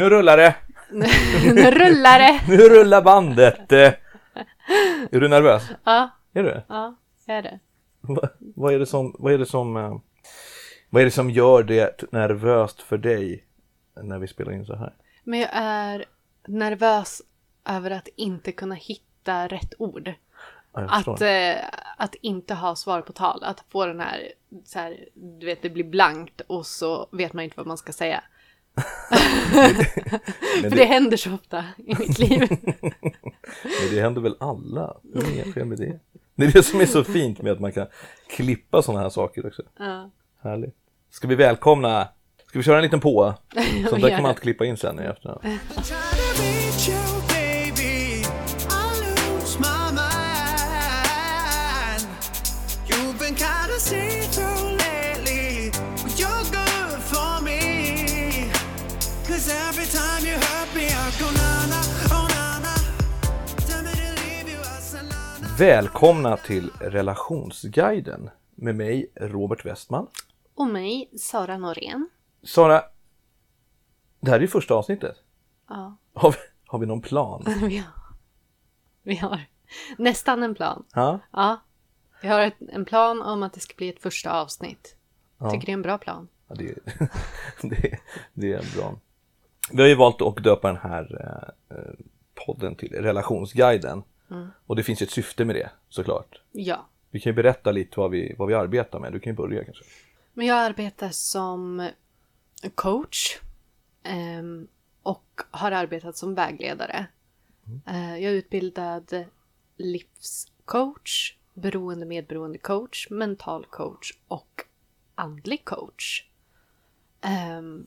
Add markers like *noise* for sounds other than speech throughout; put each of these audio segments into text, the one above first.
Nu rullar det! nu rullar det! *laughs* Nu rullar bandet! Är du nervös? Ja, Är du? ja, jag är det. Va- Vad är det som, vad är det som, eh, vad är det som gör det nervöst för dig när vi spelar in så här? Men jag är nervös över att inte kunna hitta rätt ord. Ja, Att, eh, att inte ha svar på tal. Att få den här, så här, du vet det blir blankt och så vet man inte vad man ska säga. *laughs* För det, det händer så ofta i mitt liv. *laughs* men det händer väl alla? Det är med det. Det är det som är så fint med att man kan klippa sådana här saker också. ja. Härligt. Ska vi välkomna, ska vi köra en liten på? *laughs* Sånt där kan man alltid klippa in sen i efterhand. Välkomna till relationsguiden med mig Robert Westman. Och mig, Sara Norén. Sara, det här är ju första avsnittet. Ja, Har vi, har vi någon plan? *laughs* vi har, vi har nästan en plan. Ja, Ja, vi har ett, en plan om att det ska bli ett första avsnitt. Ja. Tycker det är en bra plan. Ja, det, det, *laughs* det är bra. Vi har ju valt att döpa den här eh, eh, podden till Relationsguiden. Och det finns ju ett syfte med det såklart. Ja. Vi kan ju berätta lite vad vi, vad vi arbetar med. Du kan ju börja kanske. Men jag arbetar som coach ehm, och har arbetat som vägledare. Eh, jag är utbildad livscoach, beroende medberoende coach, mental coach och andlig coach. Ehm,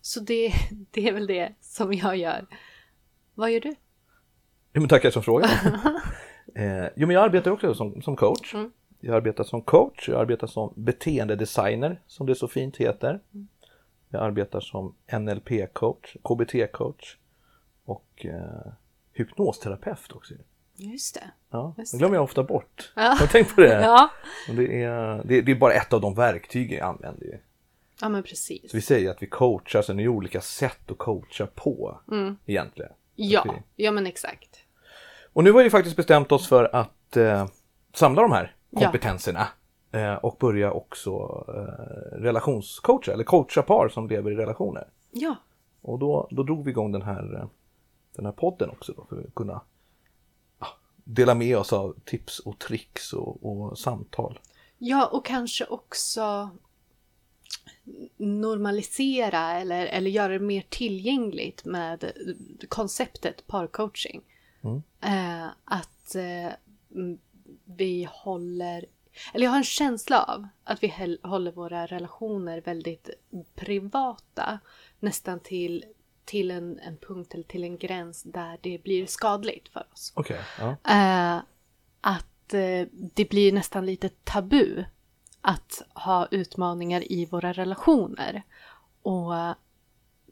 så det, *laughs* det är väl det som jag gör. Vad gör du? Jo, men tackar som fråga. *laughs* eh, jo, men jag arbetar också som, som coach. Mm. Jag arbetar som coach, jag arbetar som beteendedesigner, som det så fint heter. Jag arbetar som NLP-coach, KBT-coach och eh, hypnosterapeut också. Just det. Ja, Just det glömmer jag ofta bort. *laughs* Ja. Har du tänkt på det? Ja, Det, är, det, det är bara ett av de verktyg jag använder. ju. ja men precis. Så vi säger att vi coachar, sen är det olika sätt att coacha på egentligen. Ja, Okej. ja men exakt. Och nu har vi faktiskt bestämt oss för att eh, samla de här Ja. kompetenserna eh, och börja också eh, relationscoacha, eller coacha par som lever i relationer. Ja, Och då, då drog vi igång den här, eh, den här podden också då, för att kunna ja, dela med oss av tips och tricks och, och samtal. Ja, och kanske också normalisera eller, eller göra det mer tillgängligt med konceptet parcoaching. Mm. Eh, att eh, vi håller, eller jag har en känsla av att vi håller våra relationer väldigt privata. Nästan till, till en, en punkt eller till en gräns där det blir skadligt för oss. Ja. Eh, att eh, det blir nästan lite tabu att ha utmaningar i våra relationer. Och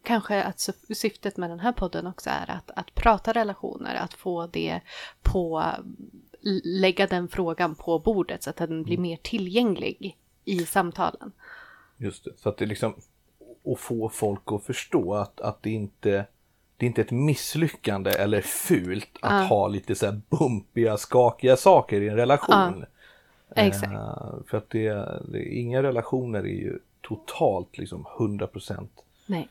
kanske att syf- syftet med den här podden också är att, att prata relationer, att få det på, lägga den frågan på bordet så att den blir mer tillgänglig i samtalen. Just det. Så att det liksom att få folk att förstå att, att det inte det är inte ett misslyckande eller fult att Ja. ha lite så här bumpiga, skakiga saker i en relation. Exakt. Eh, för att det, det, inga relationer är ju totalt liksom 100% Nej, eh,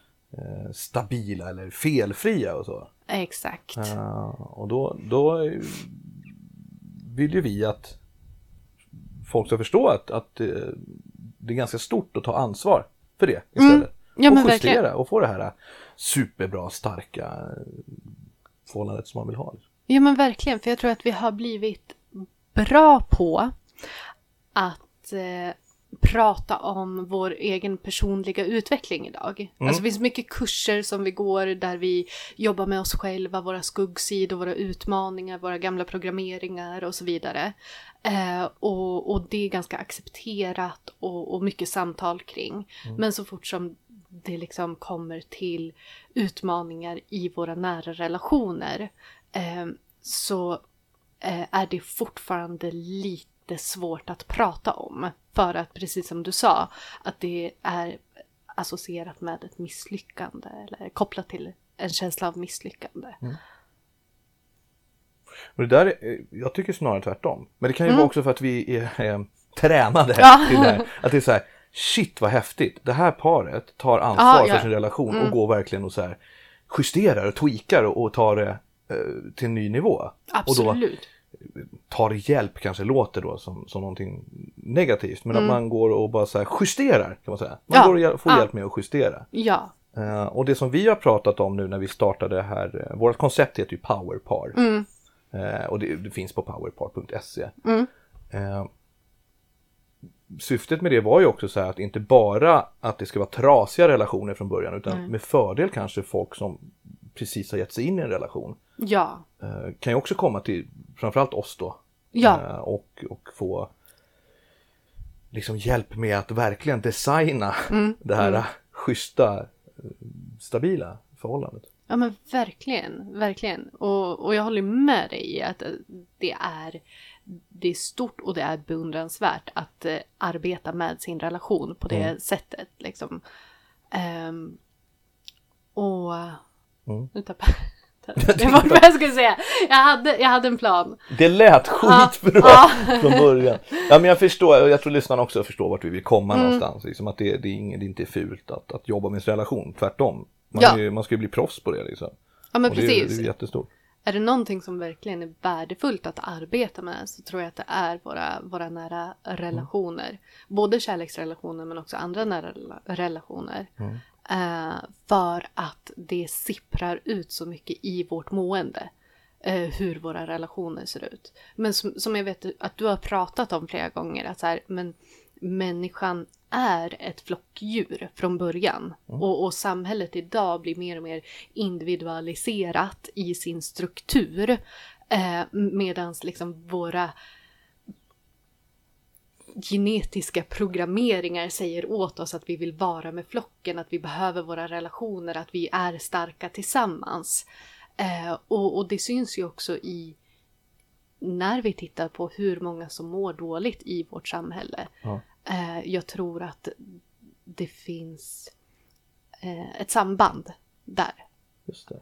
stabila eller felfria och så. exakt. Eh, och då, då eh, vill ju vi att folk ska förstå att, att eh, det är ganska stort att ta ansvar för det istället. Mm. Ja, och justera verkligen. och få det här superbra, starka eh, förhållandet som man vill ha. Ja men verkligen, för jag tror att vi har blivit bra på att eh, prata om vår egen personliga utveckling idag. Alltså det finns mycket kurser som vi går där vi jobbar med oss själva, våra skuggsidor, våra utmaningar, våra gamla programmeringar och så vidare. Eh, och, och det är ganska accepterat och, och mycket samtal kring. Men så fort som det liksom kommer till utmaningar i våra nära relationer eh, så eh, är det fortfarande lite svårt att prata om. För att precis som du sa, att det är associerat med ett misslyckande eller kopplat till en känsla av misslyckande. Och det där, är, jag tycker snarare tvärtom. Men det kan ju vara också för att vi är eh, tränade Mm. Ja. till det här. *laughs* Att det är så här, shit vad häftigt. Det här paret tar ansvar Ja, ja. Mm. för sin relation och går verkligen och så här justerar och tweakar och, och tar det eh, till en ny nivå. Och då Absolut. Tar hjälp kanske låter då som, som någonting negativt. Men Mm. att man går och bara så här justerar kan man säga. Man Ja. går och får hjälp med att justera. Ja. Eh, och det som vi har pratat om nu när vi startade det här, uh, vårt koncept heter ju Powerpar. Mm. Eh, och det, det finns på powerpar.se. Mm. Eh, syftet med det var ju också så här att inte bara att det ska vara trasiga relationer från början utan med fördel kanske folk som precis har gett sig in i en relation. Ja. Eh, kan ju också komma till framförallt oss då. Ja. Eh, och, och få liksom hjälp med att verkligen designa Mm. det här eh, schyssta, eh, stabila förhållandet. Ja men verkligen, verkligen. Och, och jag håller med dig i att det är, det är stort och det är beundransvärt att eh, arbeta med sin relation på det sättet. Liksom. Ehm, och... Mm. Nu tappade jag Jag vad jag skulle säga. Jag hade, jag hade en plan. Det lät skitbra Ja. *laughs* från början. Ja men jag förstår, jag tror lyssnarna också förstår vart vi vill komma Mm. någonstans. Liksom att det, det, är inget, det är inte fult att, att jobba med sin relation, tvärtom. Man, Ja. är, man ska ju bli proffs på det liksom. Ja men och det, är- det precis. är jättestort. Är det någonting som verkligen är värdefullt att arbeta med så tror jag att det är våra, våra nära relationer. Både kärleksrelationer men också andra nära rela- relationer. Eh, för att det sipprar ut så mycket i vårt mående. Eh, hur våra relationer ser ut. Men som, som jag vet att du har pratat om flera gånger. Att så här, men människan är ett flockdjur från början. Och, och samhället idag blir mer och mer individualiserat i sin struktur. Eh, Medan liksom våra genetiska programmeringar säger åt oss att vi vill vara med flocken, att vi behöver våra relationer, att vi är starka tillsammans. Eh, och, och det syns ju också i när vi tittar på hur många som mår dåligt i vårt samhälle. Ja. Eh, jag tror att det finns eh, ett samband där. Just det.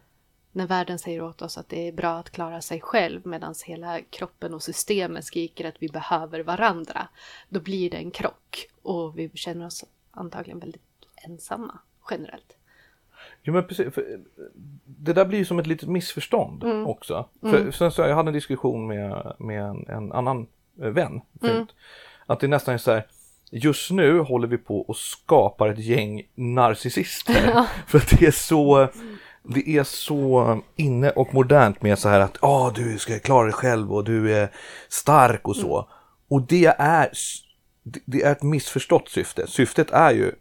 När världen säger åt oss att det är bra att klara sig själv medan hela kroppen och systemet skriker att vi behöver varandra. Då blir det en krock och vi känner oss antagligen väldigt ensamma generellt. Jo men precis, det där blir ju som ett litet missförstånd Mm. också. För, sen så, jag hade en diskussion med, med en, en annan eh, vän. Mm. Att det nästan är så här, just nu håller vi på och skapar ett gäng narcissister. *laughs* för att det är så, det är så inne och modernt med så här att ah, du ska klara dig själv och du är stark och så. Mm. Och det är, det- är ett missförstått syfte. Syftet är ju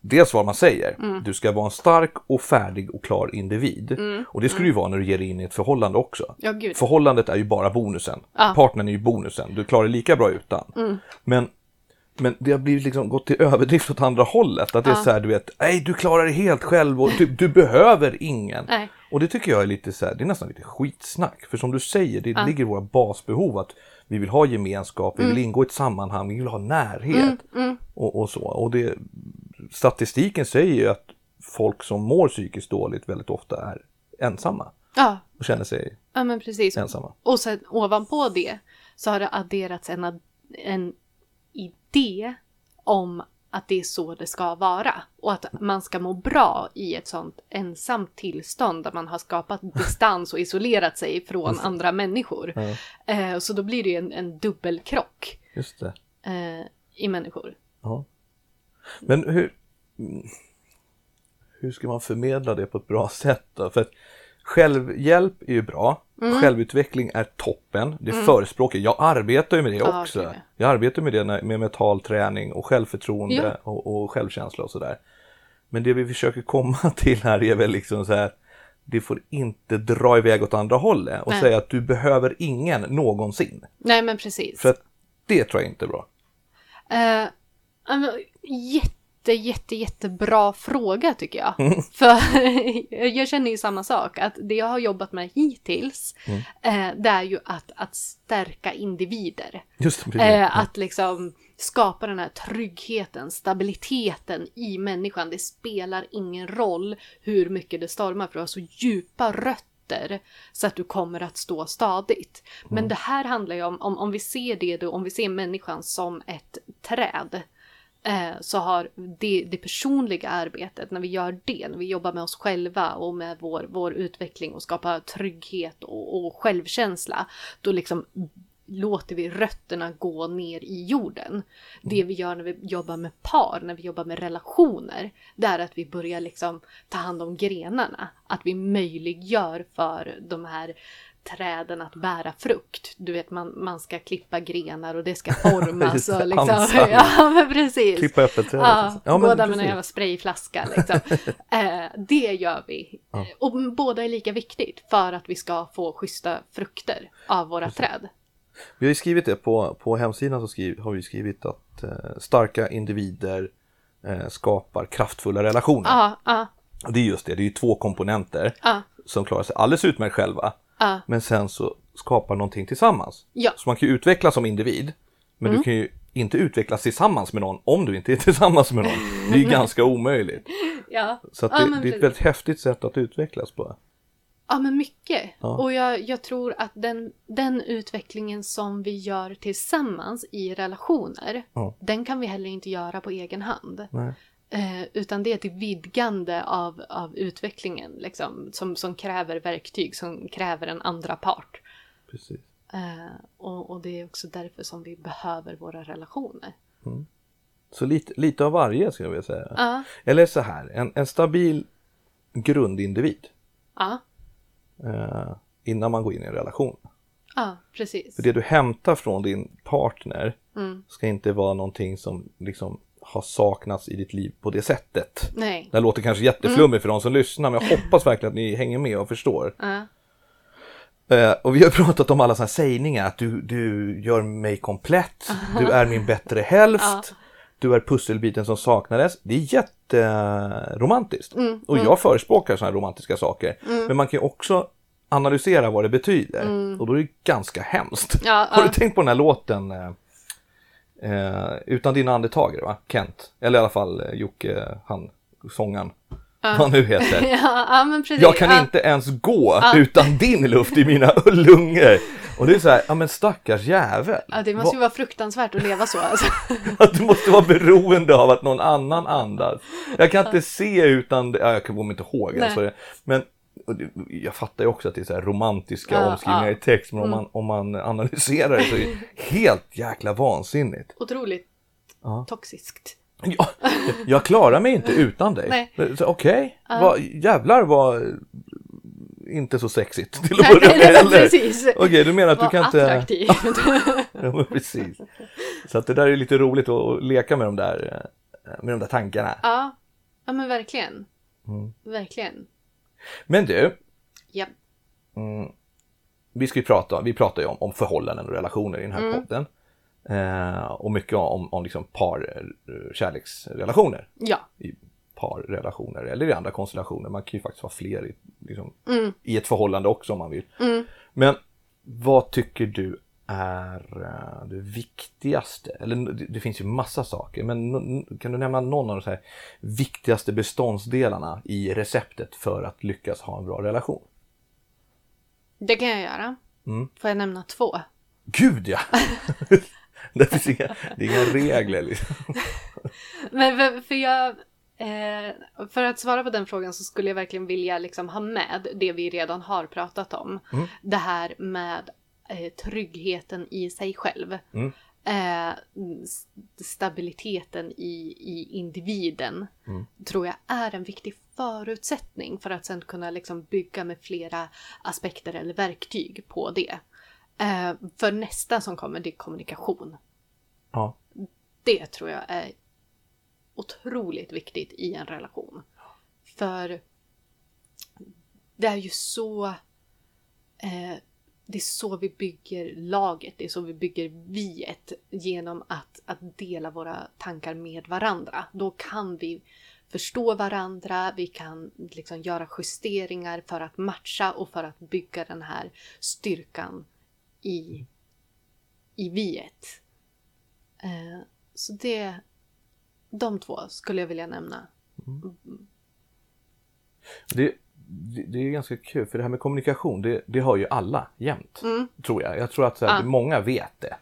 dels vad man säger. Mm. Du ska vara en stark och färdig och klar individ. Och det du ju vara när du ger dig in i ett förhållande också. Mm. Ja. Förhållandet är ju bara bonusen. Mm. Partnern är ju bonusen. Du klarar det lika bra utan. Men, men det har blivit liksom gått till överdrift åt andra hållet. Att det är så här, du vet, nej du klarar det helt själv och du, du behöver ingen. Nej. Och det tycker jag är lite så här, det är nästan lite skitsnack. För som du säger, det ligger i våra basbehov att vi vill ha gemenskap, vi vill Mm. ingå i ett sammanhang, vi vill ha närhet. Och, och så. Och det, statistiken säger ju att folk som mår psykiskt dåligt väldigt ofta är ensamma Ja, och känner sig ja men precis. ensamma. Och sen ovanpå det så har det adderats en, en idé om att det är så det ska vara. Och att man ska må bra i ett sånt ensamt tillstånd där man har skapat *laughs* distans och isolerat sig från andra människor. Eh, så då blir det en, en dubbelkrock eh, i människor. Ja. Men hur, mm, hur ska man förmedla det på ett bra sätt då? För självhjälp är ju bra, Mm. självutveckling är toppen, det förespråkar jag. arbetar ju med det också. gud, ja. Jag arbetar med det när- med mental träning och självförtroende Ja. och, och självkänsla och sådär. Men det vi försöker komma *laughs* till här är väl liksom så här, det får inte dra iväg åt andra hållet och Nej. säga att du behöver ingen någonsin. Nej men precis. För att det tror jag inte är bra. Eh, ja, men jätte, jätte, jättebra fråga tycker jag. *laughs* För *laughs* jag känner ju samma sak. Att det jag har jobbat med hittills, eh, det är ju att, att stärka individer. Just det. Eh, att liksom skapa den här tryggheten, stabiliteten i människan. Det spelar ingen roll hur mycket det stormar för du har så djupa rötter så att du kommer att stå stadigt. Men det här handlar ju om, om, om vi ser det då, om vi ser människan som ett träd eh, så har det, det personliga arbetet, när vi gör det, när vi jobbar med oss själva och med vår, vår utveckling och skapar trygghet och, och självkänsla, då liksom låter vi rötterna gå ner i jorden. Det vi gör när vi jobbar med par, när vi jobbar med relationer, det är att vi börjar liksom ta hand om grenarna. Att vi möjliggör för de här träden att bära frukt. Du vet, man, man ska klippa grenar och det ska *laughs* formas och liksom. *laughs* Ja, men precis. Klippa äppelträdet. Ja, Ja, båda med en precis. jävla sprayflaska liksom. *laughs* eh, det gör vi. Ja. Och båda är lika viktigt för att vi ska få schyssta frukter av våra träd. Vi har ju skrivit det på, på hemsidan så skriv, har vi skrivit att eh, starka individer eh, skapar kraftfulla relationer. Ja, ja, Och det är just det, det är ju två komponenter ja, som klarar sig alldeles utmärkt själva. Ja. Men sen så skapar någonting tillsammans. Ja. Så man kan ju utvecklas som individ. Men Mm. du kan ju inte utvecklas tillsammans med någon om du inte är *laughs* tillsammans med någon. Det är ju ganska omöjligt. *laughs* ja. Så att Ja, det, det är ett precis. väldigt häftigt sätt att utvecklas på. Ja, men mycket. Ja. Och jag, jag tror att den, den utvecklingen som vi gör tillsammans i relationer, Ja. den kan vi heller inte göra på egen hand. Nej. Eh, utan det är ett vidgande av, av utvecklingen liksom, som, som kräver verktyg, som kräver en andra part. Precis. Eh, och, och det är också därför som vi behöver våra relationer. Så lite, lite av varje skulle jag vilja säga. Ja, Eller så här, en, en stabil grundindivid ja, eh, innan man går in i en relation. ja, precis. För det du hämtar från din partner Mm. ska inte vara någonting som liksom har saknats i ditt liv på det sättet. Nej. Det här låter kanske jätteflummigt för de som lyssnar men jag hoppas verkligen att ni hänger med och förstår. Ja, Eh, och vi har pratat om alla sådana här sägningar att du, du gör mig komplett, du är min bättre *laughs* hälft, du är pusselbiten som saknades. Det är jätteromantiskt. Mm, och jag förespråkar sådana här romantiska saker. Men man kan ju också analysera vad det betyder. Och då är det ganska hemskt. Mm. Ja, Har du tänkt på den här låten eh, Utan dina andetag, det va? Kent. Eller i alla fall eh, Jocke, han, sångaren. Vad han nu heter. *laughs* ja, ja men precis. Jag kan ja. inte ens gå utan din luft i mina lungor. Och det är så här, ja men stackars jävel. Ja, det måste ju vara fruktansvärt att leva så. Alltså. *laughs* Att du måste vara beroende av att någon annan andas. Jag kan inte se utan, det- ja, jag kommer inte ihåg. Alltså, men och det- jag fattar ju också att det är så här romantiska Ja, omskrivningar ja. Mm. i text. Men om, man, om man analyserar det så är det helt jäkla vansinnigt. Otroligt Ja. toxiskt. Ja, jag klarar mig inte utan dig. Okej, vad- jävlar vad inte så sexigt till att *laughs* börja med heller. Okej, du menar att du Var kan inte... attraktiv. *laughs* Ja, men precis. Så att det där är lite roligt att, att leka med de där, eh, med de där tankarna. ja. ja, men verkligen. Mm. Verkligen. Men du, Ja. vi ska ju prata, vi pratar ju om, om förhållanden och relationer i den här podden. Eh, och mycket om, om liksom par, eh, kärleksrelationer. Ja. I parrelationer eller i andra konstellationer. Man kan ju faktiskt vara fler i, liksom, Mm. i ett förhållande också om man vill. Men vad tycker du är eh, det viktigaste? Eller det, det finns ju massa saker, men kan du nämna någon av de här viktigaste beståndsdelarna i receptet för att lyckas ha en bra relation? Det kan jag göra. Mm. Får jag nämna två? Gud ja! *laughs* det finns inga, det är inga regler liksom. *laughs* Men för, för jag... Eh, för att svara på den frågan så skulle jag verkligen vilja liksom ha med det vi redan har pratat om. Mm. Det här med eh, tryggheten i sig själv. Mm. Eh, stabiliteten i, i individen Mm. tror jag är en viktig förutsättning för att sen kunna liksom bygga med flera aspekter eller verktyg på det. Eh, för nästa som kommer det är kommunikation. Ja. Det tror jag är otroligt viktigt i en relation. För det är ju så... Eh, det är så vi bygger laget, det är så vi bygger viet genom att, att dela våra tankar med varandra. Då kan vi förstå varandra, vi kan liksom göra justeringar för att matcha och för att bygga den här styrkan i, i viet. Eh, Så det, de två skulle jag vilja nämna. Det, det, det är ganska kul för det här med kommunikation det, det har ju alla jämt. Tror jag. Jag tror att här, Mm. Ja. många vet det.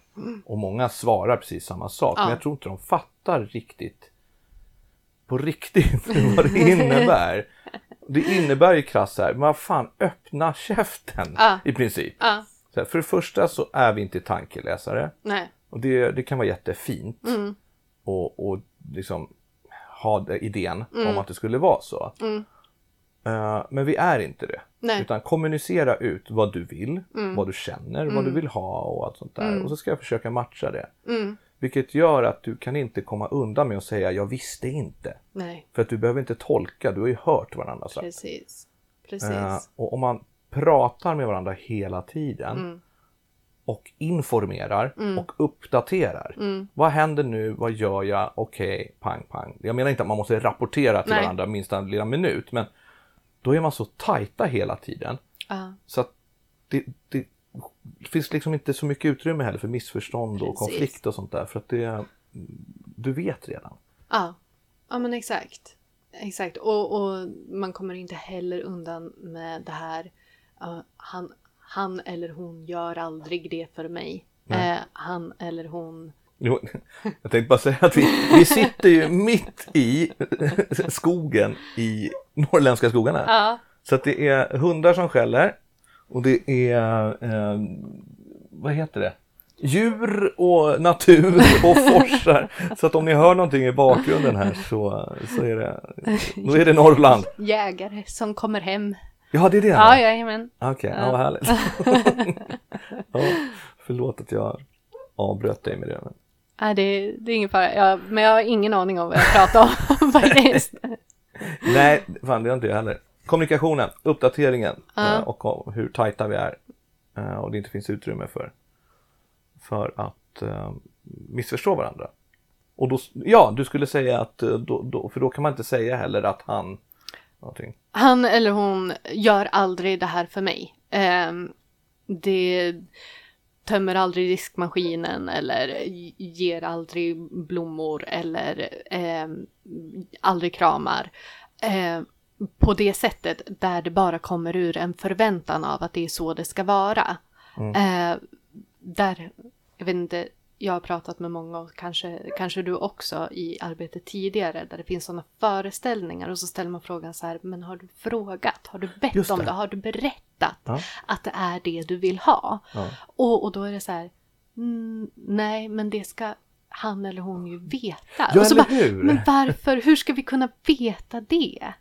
Och många svarar precis samma sak. Ja. Men jag tror inte de fattar riktigt på riktigt *laughs* vad det innebär. Det innebär ju krasst här, men vad fan öppna käften Ja. i princip. Här, för det första så är vi inte tankeläsare. nej. Och det, det kan vara jättefint. Mm. Och, och liksom ha idén Mm. om att det skulle vara så. Eh, men vi är inte det. Nej. Mm. Utan kommunicera ut vad du vill, vad du känner, vad du vill ha och allt sånt där. Och så ska jag försöka matcha det. Mm. Vilket gör att du kan inte komma undan med att säga jag visste inte. Nej, För att du behöver inte tolka, du har ju hört vad andra sagt. precis. Precis. Eh, och om man pratar med varandra hela tiden Mm. och informerar och uppdaterar. Mm. Vad händer nu? Vad gör jag? Okej, pang, pang. Jag menar inte att man måste rapportera till Nej. varandra minsta lilla minut, men då är man så tajta hela tiden Ja, så att det, det finns liksom inte så mycket utrymme heller för missförstånd och Precis. konflikt och sånt där för att det, du vet redan. ja. ja men exakt. Exakt. Och, och man kommer inte heller undan med det här. ja, han, han eller hon gör aldrig det för mig. Eh, han eller hon. Jo, jag tänkte bara säga att vi, vi sitter ju mitt i skogen i *laughs* norrländska skogarna. Ja, Så att det är hundar som skäller och det är, eh, vad heter det? Djur och natur *laughs* och forsar. Så att om ni hör någonting i bakgrunden här så, så är det, då är det Norrland. jägare som kommer hem. Ja, det är det. Ja, jajamän. Okej, ja, vad härligt. *laughs* ja, förlåt att jag avbröt dig med det. Men... Nej, det, det är ingen fara. Jag, men jag har ingen aning om vad jag pratar om faktiskt. *laughs* Nej, fan det har inte jag heller. Kommunikationen, uppdateringen Ja. eh, och hur tajta vi är. eh, Och det inte finns utrymme för, för att eh, missförstå varandra. Och då, ja, du skulle säga att, då, då, för då kan man inte säga heller att han, någonting. Han eller hon gör aldrig det här för mig. Ehm, det tömmer aldrig diskmaskinen eller ger aldrig blommor eller ehm, aldrig kramar. Ehm, på det sättet där det bara kommer ur en förväntan av att det är så det ska vara. Ehm, där, jag vet inte, jag har pratat med många och kanske, kanske du också i arbetet tidigare där det finns sådana föreställningar och så ställer man frågan så här, men har du frågat? Har du bett Just om det. det? Har du berättat Ja. att det är det du vill ha? Ja. Och, och då är det så här, mm, nej men det ska han eller hon ju veta. Ja, och så bara, hur? Men varför, hur ska vi kunna veta det?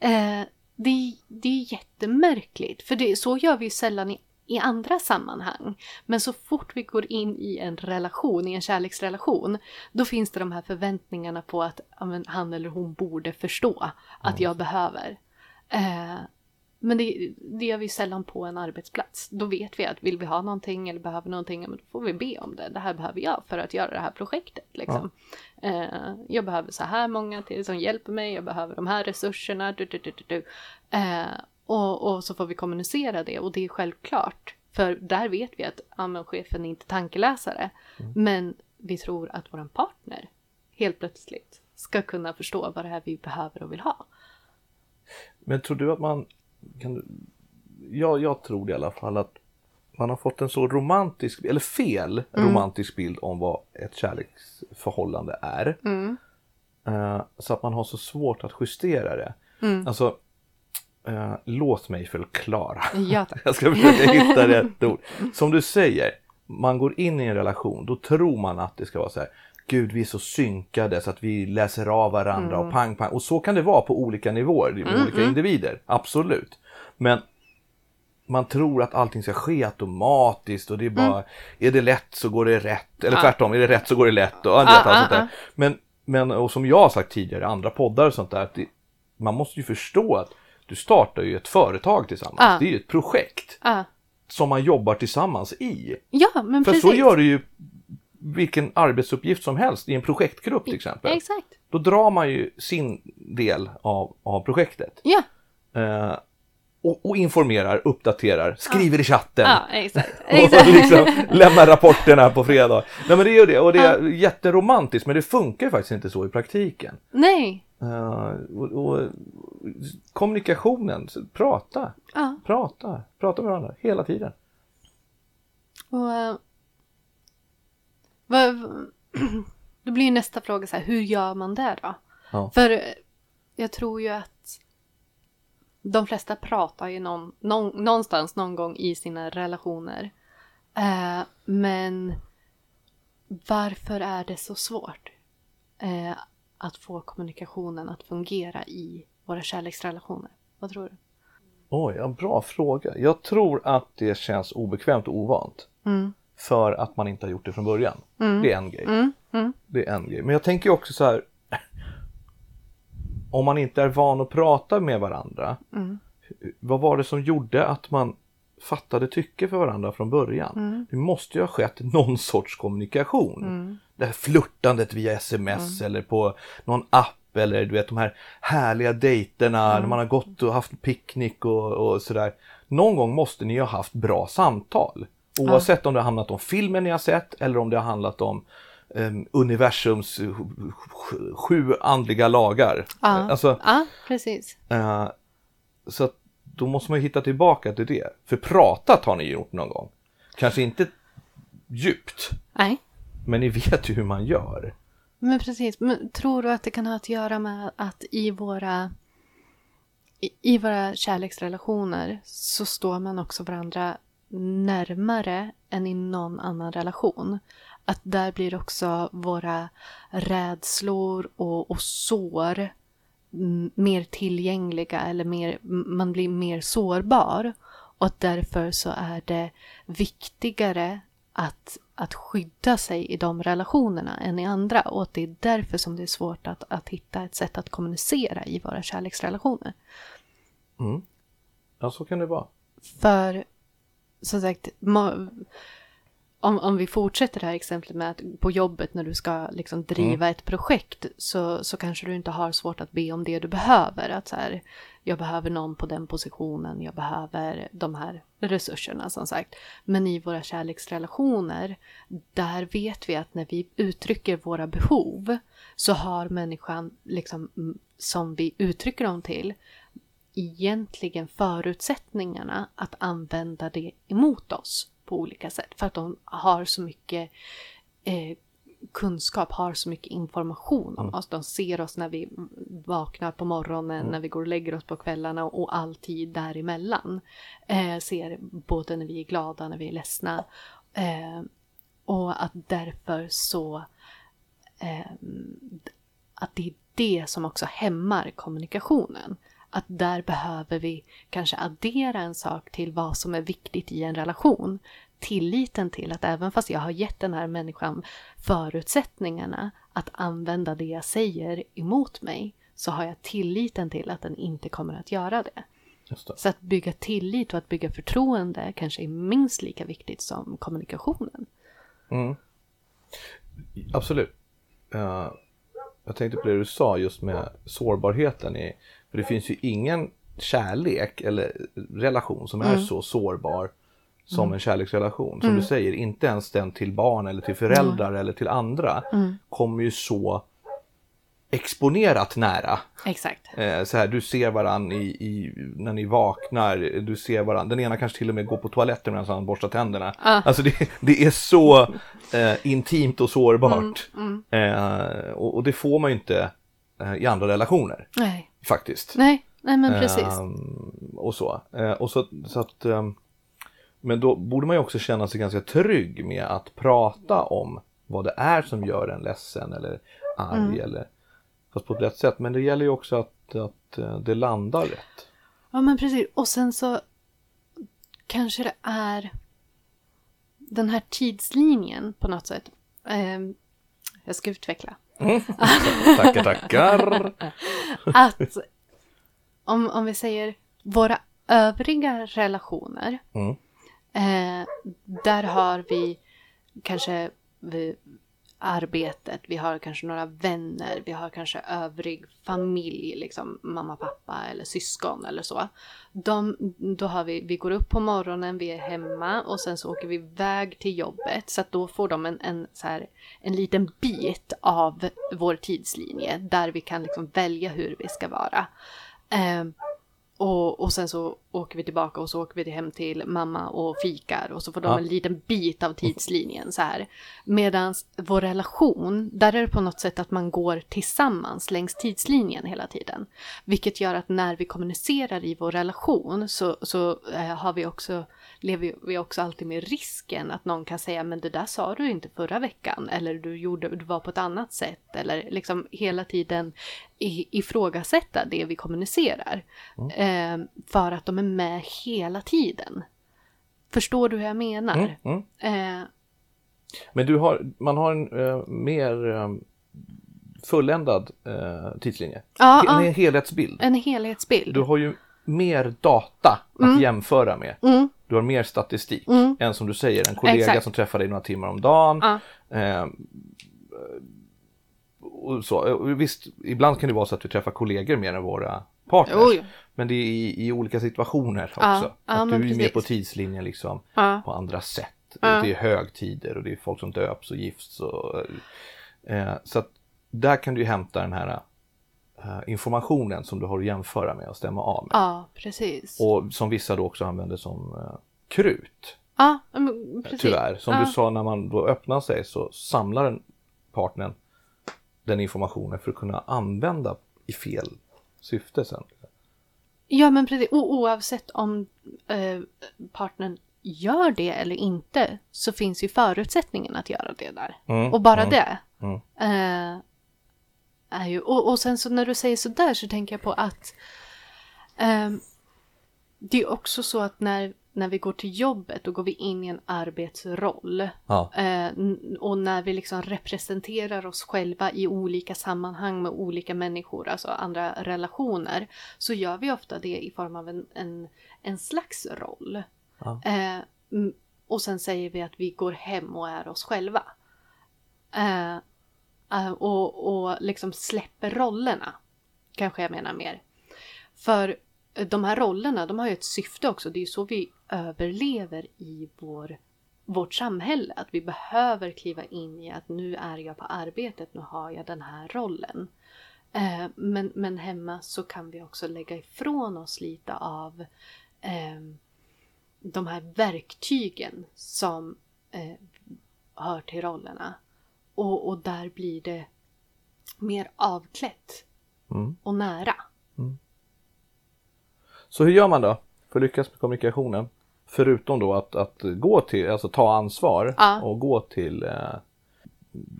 Eh, det, det är jättemärkligt, för det, så gör vi ju sällan i, i andra sammanhang. Men så fort vi går in i en relation, i en kärleksrelation, då finns det de här förväntningarna på att ja, men, han eller hon borde förstå att jag behöver. Eh, men det, det gör vi sällan på en arbetsplats. Då vet vi att vill vi ha någonting eller behöver någonting, ja, då får vi be om det. Det här behöver jag för att göra det här projektet. Liksom. Eh, jag behöver så här många till som hjälper mig, jag behöver de här resurserna. Du, du, du. Eh, och, och så får vi kommunicera det och det är självklart. För där vet vi att ja, chefen är inte tankeläsare. Men vi tror att vår partner helt plötsligt ska kunna förstå vad det är vi behöver och vill ha. Men tror du att man kan, ja, jag tror i alla fall att man har fått en så romantisk, eller fel romantisk bild om vad ett kärleksförhållande är. Eh, så att man har så svårt att justera det. Alltså, eh, låt mig förklara. Ja, tack. *laughs* Jag ska försöka hitta rätt ord. Som du säger, man går in i en relation, då tror man att det ska vara så här. Gud, vi är så synkade så att vi läser av varandra och pang, pang. Och så kan det vara på olika nivåer, med olika individer. Absolut. Men man tror att allting ska ske automatiskt och det är bara, är det lätt så går det rätt. Eller tvärtom, är det rätt så går det lätt. Och, vet, Ah, allt sånt ah, där. Men, men, och som jag har sagt tidigare andra poddar och sånt där, att det, man måste ju förstå att du startar ju ett företag tillsammans. Ah. Det är ju ett projekt Ah. som man jobbar tillsammans i. Ja, men För precis. så gör du ju vilken arbetsuppgift som helst i en projektgrupp till exempel. Exakt. Då drar man ju sin del av, av projektet. Ja, Eh, och, och och informerar, uppdaterar, skriver i chatten. Ja, exakt. *laughs* Och exakt. liksom lämnar rapporterna på fredag. *laughs* Nej men det är ju det och det är jätteromantiskt men det funkar ju faktiskt inte så i praktiken. Nej. Eh, och, och, kommunikationen, prata, Ja. prata, prata med varandra hela tiden. Och, eh, vad, då blir nästa fråga så här, hur gör man det då? Ja. För eh, jag tror ju att de flesta pratar ju någon, någon, någonstans någon gång i sina relationer. Eh, men varför är det så svårt att få kommunikationen att fungera i våra kärleksrelationer? Vad tror du? Oj, ja, bra fråga. Jag tror att det känns obekvämt och ovant. Mm. För att man inte har gjort det från början. Det är en grej. Mm, mm, Det är en grej. Men jag tänker också så här. Om man inte är van att prata med varandra. Mm. Vad var det som gjorde att man fattade tycke för varandra från början? Mm. Det måste ju ha skett någon sorts kommunikation. Det här flörtandet via sms Mm. eller på någon app eller du vet de här härliga dejterna Mm. när man har gått och haft picknick och, och sådär. Någon gång måste ni ha haft bra samtal. Oavsett om det har handlat om filmen ni har sett eller om det har handlat om um, universums sj- sju andliga lagar. Ja. Alltså, Ja, precis. eh, så att då måste man ju hitta tillbaka till det. För pratat har ni gjort någon gång. Kanske inte djupt, Nej. men ni vet ju hur man gör. Men precis, men tror du att det kan ha att göra med att i våra i, i våra kärleksrelationer så står man också varandra närmare än i någon annan relation. Att där blir också våra rädslor och, och sår mer tillgängliga eller mer, man blir mer sårbar. Och att därför så är det viktigare att, att skydda sig i de relationerna än i andra. Och att det är därför som det är svårt att, att hitta ett sätt att kommunicera i våra kärleksrelationer. Ja, så kan det vara. För som sagt, om, om vi fortsätter det här exemplet med att på jobbet när du ska liksom driva ett projekt så, så kanske du inte har svårt att be om det du behöver. Att så här, jag behöver någon på den positionen, jag behöver de här resurserna som sagt. Men i våra kärleksrelationer, där vet vi att när vi uttrycker våra behov så har människan liksom, mm, som vi uttrycker dem till egentligen förutsättningarna att använda det emot oss på olika sätt. För att de har så mycket eh, kunskap, har så mycket information om oss. De ser oss när vi vaknar på morgonen, när vi går och lägger oss på kvällarna och alltid däremellan. Eh, ser både när vi är glada, när vi är ledsna. Eh, och att därför så eh, att det är det som också hämmar kommunikationen. Att där behöver vi kanske addera en sak till vad som är viktigt i en relation. Tilliten till att även fast jag har gett den här människan förutsättningarna att använda det jag säger emot mig så har jag tilliten till att den inte kommer att göra det. Det. Så att bygga tillit och att bygga förtroende kanske är minst lika viktigt som kommunikationen. Absolut. Eh, jag tänkte på det du sa just med sårbarheten. I, för det finns ju ingen kärlek eller relation som är så sårbar som en kärleksrelation. Som du säger, inte ens den till barn eller till föräldrar eller till andra kommer ju så exponerat nära. Exakt. Eh, så här, du ser varann i, i, när ni vaknar, du ser varann. Den ena kanske till och med går på toaletten medan han borstar tänderna. Alltså det, det är så eh, intimt och sårbart. Eh, och, och det får man ju inte eh, i andra relationer Nej, faktiskt. nej, nej men precis. Ehm, och så. Eh, och så, så att, ehm, men då borde man ju också känna sig ganska trygg med att prata om vad det är som gör en ledsen eller arg Mm. eller fast på ett rätt sätt. Men det gäller ju också att, att eh, det landar rätt. Ja men precis. Och sen så kanske det är den här tidslinjen på något sätt. Ehm, jag ska utveckla. *laughs* Tackar, tackar. Att om, om vi säger våra övriga relationer. Mm. Eh, där har vi kanske vi arbetet, vi har kanske några vänner, vi har kanske övrig familj, liksom mamma, pappa eller syskon eller så. De, då har vi, vi går upp på morgonen, vi är hemma och sen så åker vi iväg till jobbet. Så att då får de en, en, så här, en liten bit av vår tidslinje där vi kan liksom välja hur vi ska vara. Eh, och, och sen så åker vi tillbaka och så åker vi hem till mamma och fikar och så får de Ja. en liten bit av tidslinjen så här. Medan vår relation, där är det på något sätt att man går tillsammans längs tidslinjen hela tiden. Vilket gör att när vi kommunicerar i vår relation så, så eh, har vi också, lever vi också alltid med risken att någon kan säga men det där sa du inte förra veckan eller du, gjorde, du var på ett annat sätt eller liksom hela tiden ifrågasätta det vi kommunicerar. Eh, för att de är med hela tiden. Förstår du hur jag menar? Mm, mm. Eh, Men du har, man har en eh, mer eh, fulländad eh, tidslinje. Ja, en ja. helhetsbild. en helhetsbild. Du har ju mer data att jämföra med. Mm. Du har mer statistik Mm. än som du säger, en kollega Exakt. som träffar dig några timmar om dagen. Ja. Eh, och så. Visst, ibland kan det vara så att vi träffar kollegor mer än våra partners. Oj. Men det är i, i olika situationer också. Ja, ja, att du är med precis. på tidslinjen liksom Ja. på andra sätt. Det är högtider och det är folk som döps och gifts. Och, eh, så att där kan du ju hämta den här eh, informationen som du har att jämföra med och stämma av med. Ja, precis. Och som vissa då också använder som eh, krut. ja, precis. Tyvärr. Som du sa, när man då öppnar sig så samlar den partnern den informationen för att kunna använda i fel syfte sen. Ja, men precis. O- oavsett om eh, partnern gör det eller inte så finns ju förutsättningen att göra det där. Mm, Och bara mm, det. mm. Eh, är ju, och, och sen så när du säger sådär så tänker jag på att ehm, det är också så att när, när vi går till jobbet då går vi in i en arbetsroll. Ja. Eh, och när vi liksom representerar oss själva i olika sammanhang med olika människor, alltså andra relationer, så gör vi ofta det i form av en, en, en slags roll. Ja. Eh, och sen säger vi att vi går hem och är oss själva. Eh, eh, och, och liksom släpper rollerna, kanske jag menar mer. För de här rollerna, de har ju ett syfte också. Det är ju så vi överlever i vår, vårt samhälle. Att vi behöver kliva in i att nu är jag på arbetet, nu har jag den här rollen. Eh, men, men hemma så kan vi också lägga ifrån oss lite av ehm, de här verktygen som eh, hör till rollerna. Och, och där blir det mer avklätt Mm. och nära. Så hur gör man då för att lyckas med kommunikationen? Förutom då att, att gå till, alltså ta ansvar Ja. och gå till eh,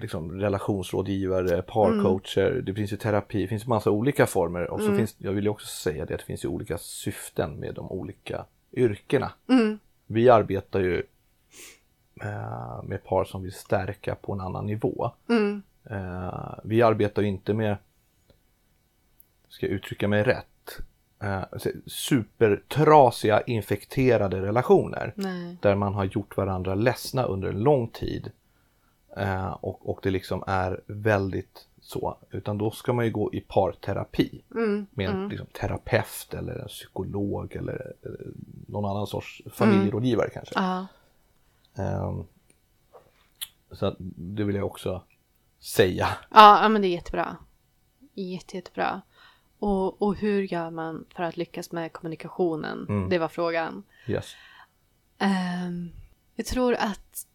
liksom relationsrådgivare, parcoacher, det finns ju terapi, det finns massa olika former och så finns, jag vill ju också säga det, att det finns ju olika syften med de olika yrkena. Mm. Vi arbetar ju eh, med par som vill stärka på en annan nivå. Mm. Eh, vi arbetar ju inte med, ska jag uttrycka mig rätt, eh, supertrasiga infekterade relationer. Nej. Där man har gjort varandra ledsna under en lång tid. Eh, och, och det liksom är väldigt så. Utan då ska man ju gå i parterapi. Mm. Med en liksom, terapeut eller en psykolog eller eh, någon annan sorts familjerådgivare kanske. Ja. Ehm, så att det vill jag också säga. Ja, ja, men det är jättebra. Jätte, jättebra. Och, och hur gör man för att lyckas med kommunikationen? Mm. Det var frågan. Yes. Ehm, jag tror att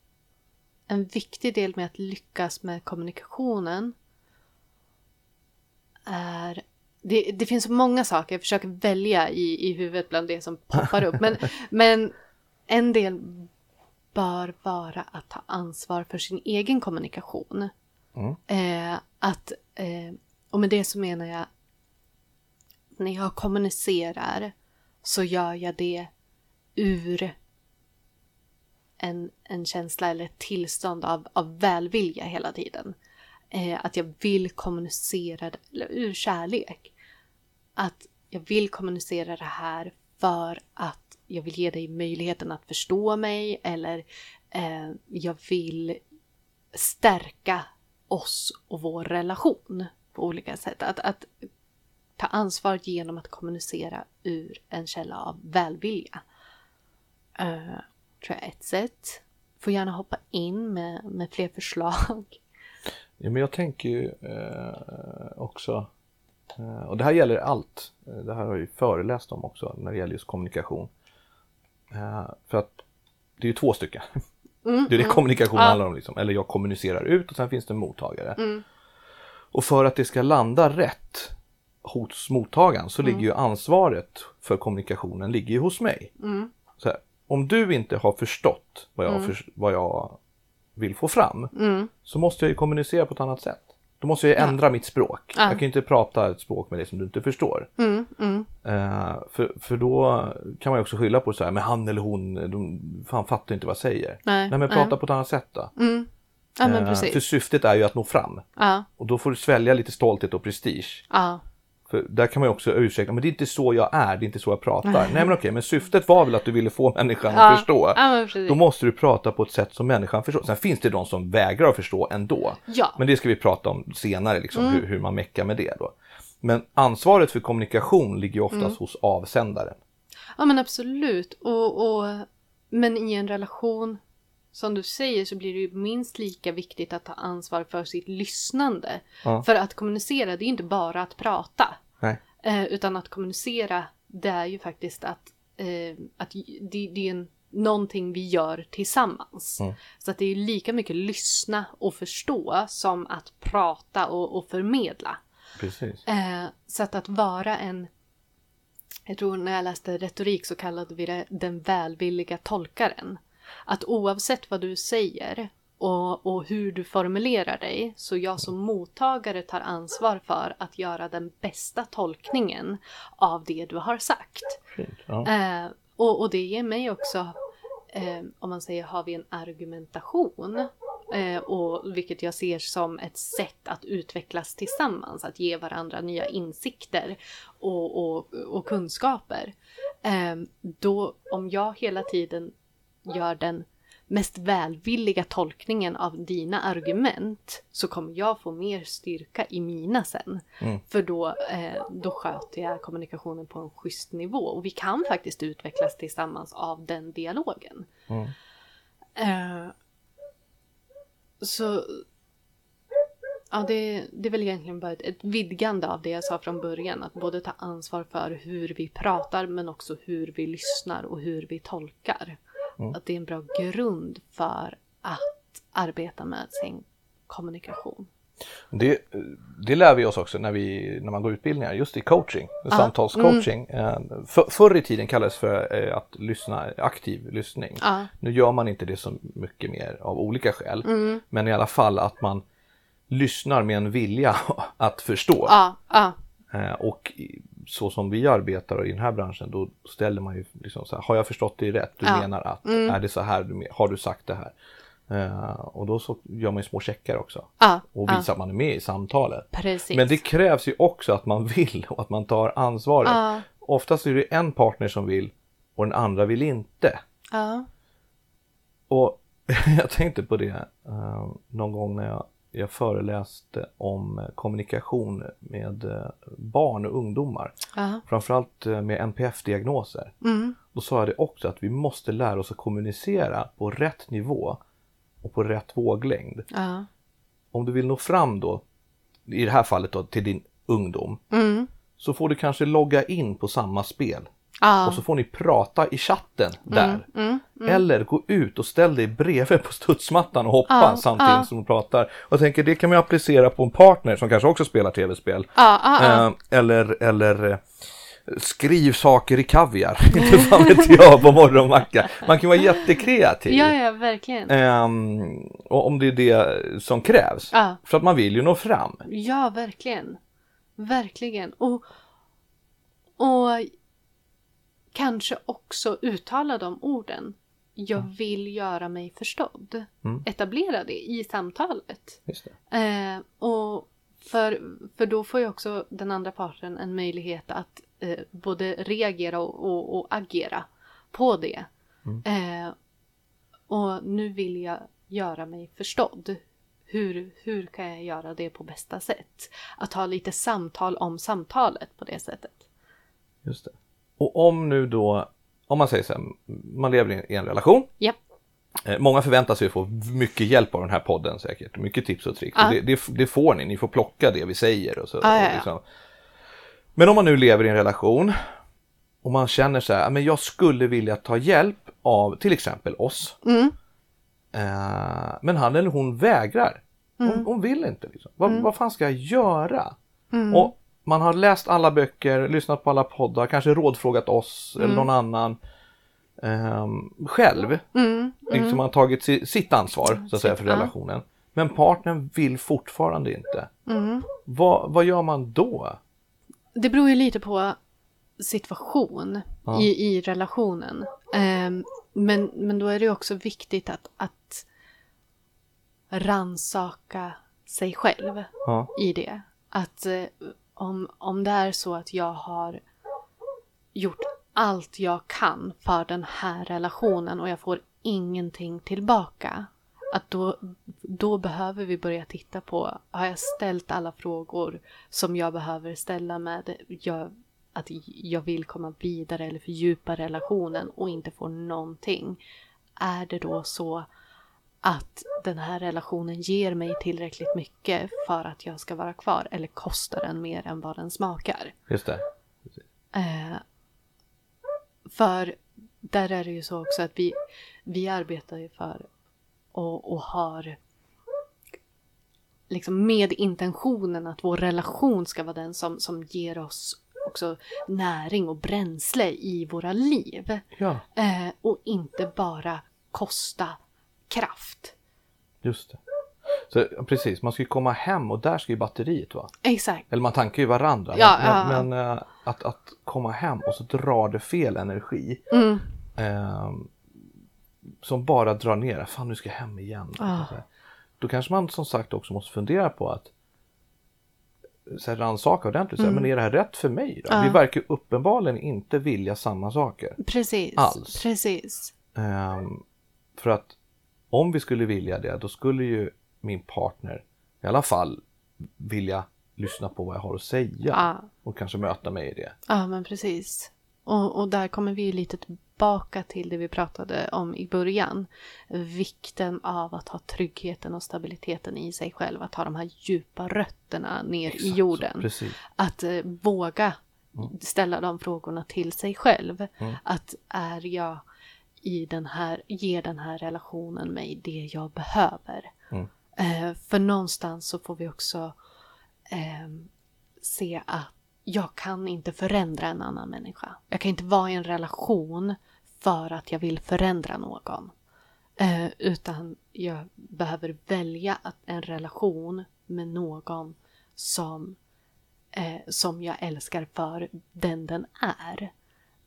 en viktig del med att lyckas med kommunikationen är... Det, det finns så många saker, jag försöker välja i, i huvudet bland det som poppar upp. Men, *laughs* men en del bör vara att ta ansvar för sin egen kommunikation. Mm. Eh, att, eh, och med det så menar jag när jag kommunicerar så gör jag det ur en, en känsla eller ett tillstånd av, av välvilja hela tiden. Eh, att jag vill kommunicera det- eller ur kärlek. Att jag vill kommunicera det här för att jag vill ge dig möjligheten att förstå mig eller eh, jag vill stärka oss och vår relation på olika sätt. Att, att ta ansvar genom att kommunicera ur en källa av välvilja. Uh, tror jag är ett sätt. Får gärna hoppa in med, med fler förslag. Ja, men jag tänker ju eh, också, eh, och det här gäller allt, Eh, det här har jag ju föreläst om också när det gäller just kommunikation. Eh, för att det är ju två stycken. det är det kommunikation Ja. handlar om, liksom. eller jag kommunicerar ut och sen finns det en mottagare. Och för att det ska landa rätt hos mottagaren så ligger ju ansvaret för kommunikationen ligger ju hos mig. Så här, om du inte har förstått vad jag, förs- vad jag vill få fram så måste jag ju kommunicera på ett annat sätt. Då måste jag ju ändra mitt språk. Jag kan ju inte prata ett språk med dig som du inte förstår. Eh, för, för då kan man ju också skylla på så här, men han eller hon, de fan fattar inte vad jag säger. Nej, men nej. prata på ett annat sätt då. Ja men Eh, precis. För syftet är ju att nå fram. Ja, Och då får du svälja lite stolthet och prestige. För där kan man ju också ursäkta, men det är inte så jag är, det är inte så jag pratar. Nej men okej, men syftet var väl att du ville få människan Ja, att förstå. ja. Då måste du prata på ett sätt som människan förstår. Sen finns det de som vägrar att förstå ändå. Ja. Mm. Men det ska vi prata om senare, liksom, hur, hur man meckar med det då. Men ansvaret för kommunikation ligger oftast Mm. hos avsändaren. ja men absolut. Och, och, men i en relation, som du säger, så blir det ju minst lika viktigt att ta ansvar för sitt lyssnande. Ja. För att kommunicera, det är inte bara att prata. Nej. Eh, utan att kommunicera, det är ju faktiskt att, eh, att det, det är en, någonting vi gör tillsammans. Mm. Så att det är lika mycket lyssna och förstå som att prata och, och förmedla. Precis. Eh, så att, att vara en... Jag tror när jag läste retorik så kallade vi det den välvilliga tolkaren. Att oavsett vad du säger och, och hur du formulerar dig så jag som mottagare tar ansvar för att göra den bästa tolkningen av det du har sagt. Fint. Ja. Eh, och, och det ger mig också, eh, om man säger har vi en argumentation, eh, och vilket jag ser som ett sätt att utvecklas tillsammans, att ge varandra nya insikter och, och, och kunskaper. Eh, då, om jag hela tiden gör den mest välvilliga tolkningen av dina argument så kommer jag få mer styrka i mina sen. För då, eh, då sköter jag kommunikationen på en schysst nivå och vi kan faktiskt utvecklas tillsammans av den dialogen. Eh, så Ja, det, det är väl egentligen bara ett, ett vidgande av det jag sa från början. Att både ta ansvar för hur vi pratar men också hur vi lyssnar och hur vi tolkar. Att det är en bra grund för att arbeta med sin kommunikation. Det, det lär vi oss också när, vi, när man går utbildningar, just i coaching, samtalscoaching. Eh, För, förr i tiden kallades det för eh, att lyssna, aktiv lyssning. Ja. Nu gör man inte det så mycket mer av olika skäl. Men i alla fall att man lyssnar med en vilja *laughs* att förstå. Eh, Och så som vi arbetar i den här branschen då ställer man ju liksom så här, har jag förstått det rätt? Du Ja. Mm. menar att, är det så här, du har du sagt det här? Eh, Och då så gör man ju små checkar också. ja, Och visar att man är med i samtalet. Precis. Men det krävs ju också att man *laughs* vill och att man tar ansvaret. Ja. Oftast är det en partner som vill och den andra vill inte. Ja, Och *laughs* jag tänkte på det eh, någon gång när jag, jag föreläste om eh, kommunikation med eh, barn och ungdomar. ja, Framförallt eh, med NPF-diagnoser. mm, Då sa jag det också att vi måste lära oss att kommunicera på rätt nivå och på rätt våglängd. ja, Om du vill nå fram då, i det här fallet då, till din ungdom, mm, så får du kanske logga in på samma spel. Ja, Och så får ni prata i chatten där. mm, Eller gå ut och ställ dig bredvid på studsmattan och hoppa Ja, samtidigt ja. som du pratar. Och jag tänker det kan man applicera på en partner som kanske också spelar tv-spel. Eh, eller, eller eh, skriv saker i kaviar. *laughs* Inte fan vet jag på morgonmacka. Man kan vara jättekreativ. ja, ja, verkligen. Ehm, och om det är det som krävs. Ja. För att man vill ju nå fram. Ja, verkligen. Verkligen. Och, och kanske också uttala de orden. Jag vill göra mig förstådd. Mm. Etablera det i samtalet. Det. Eh, och för, för då får ju också den andra parten en möjlighet att eh, både reagera och, och, och agera på det. Eh, och nu vill jag göra mig förstådd. hur, hur kan jag göra det på bästa sätt? Att ha lite samtal om samtalet på det sättet. Just det. Och om nu då, om man säger så här, man lever i en relation. Ja. Eh, Många förväntar sig att få mycket hjälp av den här podden säkert, mycket tips och tricks. Och Det, det, det får ni, ni får plocka det vi säger och så. Ja, och liksom. Men om man nu lever i en relation och man känner så här, "Ja, men jag skulle vilja ta hjälp av till exempel oss. Mm. Eh, men han eller hon vägrar. Mm. Hon, hon vill inte. Liksom. Vad, vad fan ska jag göra? Och man har läst alla böcker, lyssnat på alla poddar, kanske rådfrågat oss eller någon annan. ehm, själv. Mm. Liksom man har tagit si, sitt ansvar så att säga för relationen. Men partnern vill fortfarande inte. Mm. Vad, vad gör man då? Det beror ju lite på situation Ja. i, i relationen. Ehm, men, men då är det också viktigt att, att ransaka sig själv Ja, i det. Att eh, om, om det är så att jag har gjort allt jag kan för den här relationen och jag får ingenting tillbaka. Att då, då behöver vi börja titta på, har jag ställt alla frågor som jag behöver ställa med jag, att jag vill komma vidare eller fördjupa relationen och inte får någonting. Är det då så att den här relationen ger mig tillräckligt mycket för att jag ska vara kvar eller kostar den mer än vad den smakar? just det. Eh, för där är det ju så också att vi, vi arbetar ju för och, och har liksom med intentionen att vår relation ska vara den som, som ger oss också näring och bränsle i våra liv. Ja, Eh, och inte bara kosta kraft. just det. Så, precis, man ska ju komma hem och där ska ju batteriet vara. Exakt. Eller man tankar ju varandra. Ja, men ja, men eh, att, att komma hem och så drar det fel energi. Mm. ehm, som bara drar ner. Fan nu ska jag hem igen. Ah. Så här. Då kanske man som sagt också måste fundera på att här, rannsaka ordentligt. Här, Men är det här rätt för mig? Då? Mm. Ja. Vi verkar uppenbarligen inte vilja samma saker. Precis. Alls. Precis. Ehm, för att om vi skulle vilja det, då skulle ju min partner i alla fall vilja lyssna på vad jag har att säga. Ja. Och kanske möta mig i det. Ja, men precis. Och, och där kommer vi lite tillbaka till det vi pratade om i början. Vikten av att ha tryggheten och stabiliteten i sig själv. Att ha de här djupa rötterna ner i Exakt så, jorden. Precis. Att eh, våga ställa de frågorna till sig själv. Att är jag i den här, ger den här relationen mig det jag behöver? Mm. Eh, för någonstans så får vi också ehm, se att jag kan inte förändra en annan människa. Jag kan inte vara i en relation för att jag vill förändra någon. Eh, utan jag behöver välja att en relation med någon som, eh, som jag älskar för den den är.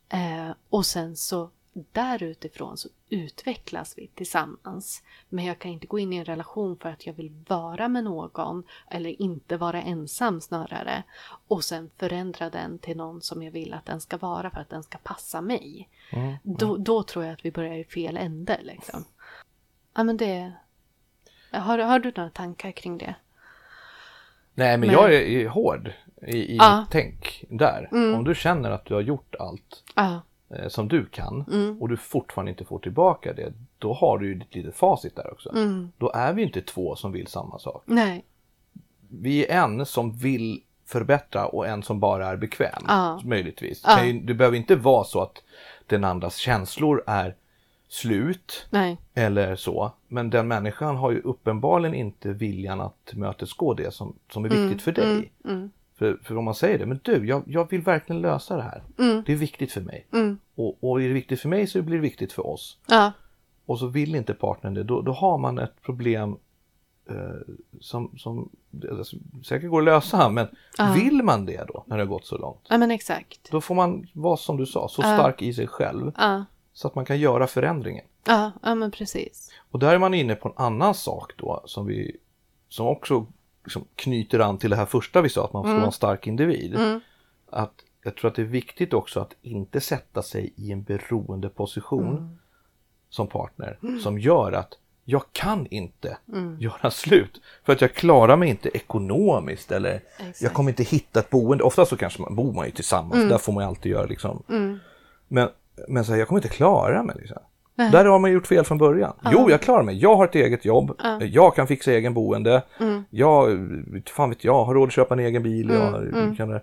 Eh, och sen så därutifrån så utvecklas vi tillsammans. Men jag kan inte gå in i en relation för att jag vill vara med någon eller inte vara ensam snarare. Och sen förändra den till någon som jag vill att den ska vara för att den ska passa mig. Mm. Då, då tror jag att vi börjar i fel ände liksom. Ja men det... Har, har du några tankar kring det? Nej men Men- jag är, hård i, i Ja. tänk där. Mm. Om du känner att du har gjort allt Ja, som du kan Mm. och du fortfarande inte får tillbaka det. Då har du ju ditt litet facit där också. mm. Då är vi inte två som vill samma sak. nej. Vi är en som vill förbättra och en som bara är bekväm. Ja. Möjligtvis. Ju- Det behöver inte vara så att den andras känslor är slut Nej. eller så. Men den människan har ju uppenbarligen inte viljan att mötesgå det som, som är viktigt för dig. För, för om man säger det, men du, jag, jag vill verkligen lösa det här. mm, Det är viktigt för mig. mm. Och, och är det viktigt för mig så blir det viktigt för oss. Ja, Och så vill inte partnern det, då, då har man ett problem eh, som, som alltså, säkert går att lösa. Men Ja. vill man det då, när det har gått så långt? ja men exakt. Då får man vara som du sa, så Ja. stark i sig själv. Så att man kan göra förändringen. ja, ja men precis. Och där är man inne på en annan sak då som vi som också liksom knyter an till det här första vi sa att man ska vara en stark individ. Mm. Att jag tror att det är viktigt också att inte sätta sig i en beroende position Mm. som partner som gör att jag kan inte Mm. göra slut. För att jag klarar mig inte ekonomiskt eller Exakt. jag kommer inte hitta ett boende. Ofta så kanske man bor man ju tillsammans, Mm. där får man ju alltid göra liksom. Men, men så här, jag kommer inte klara mig. Liksom. Där har man gjort fel från början. Jo, jag klarar mig. Jag har ett eget jobb. Jag kan fixa egen boende. Mm. Jag, fan vet jag, har råd att köpa en egen bil. Jag, Mm, kan, eh,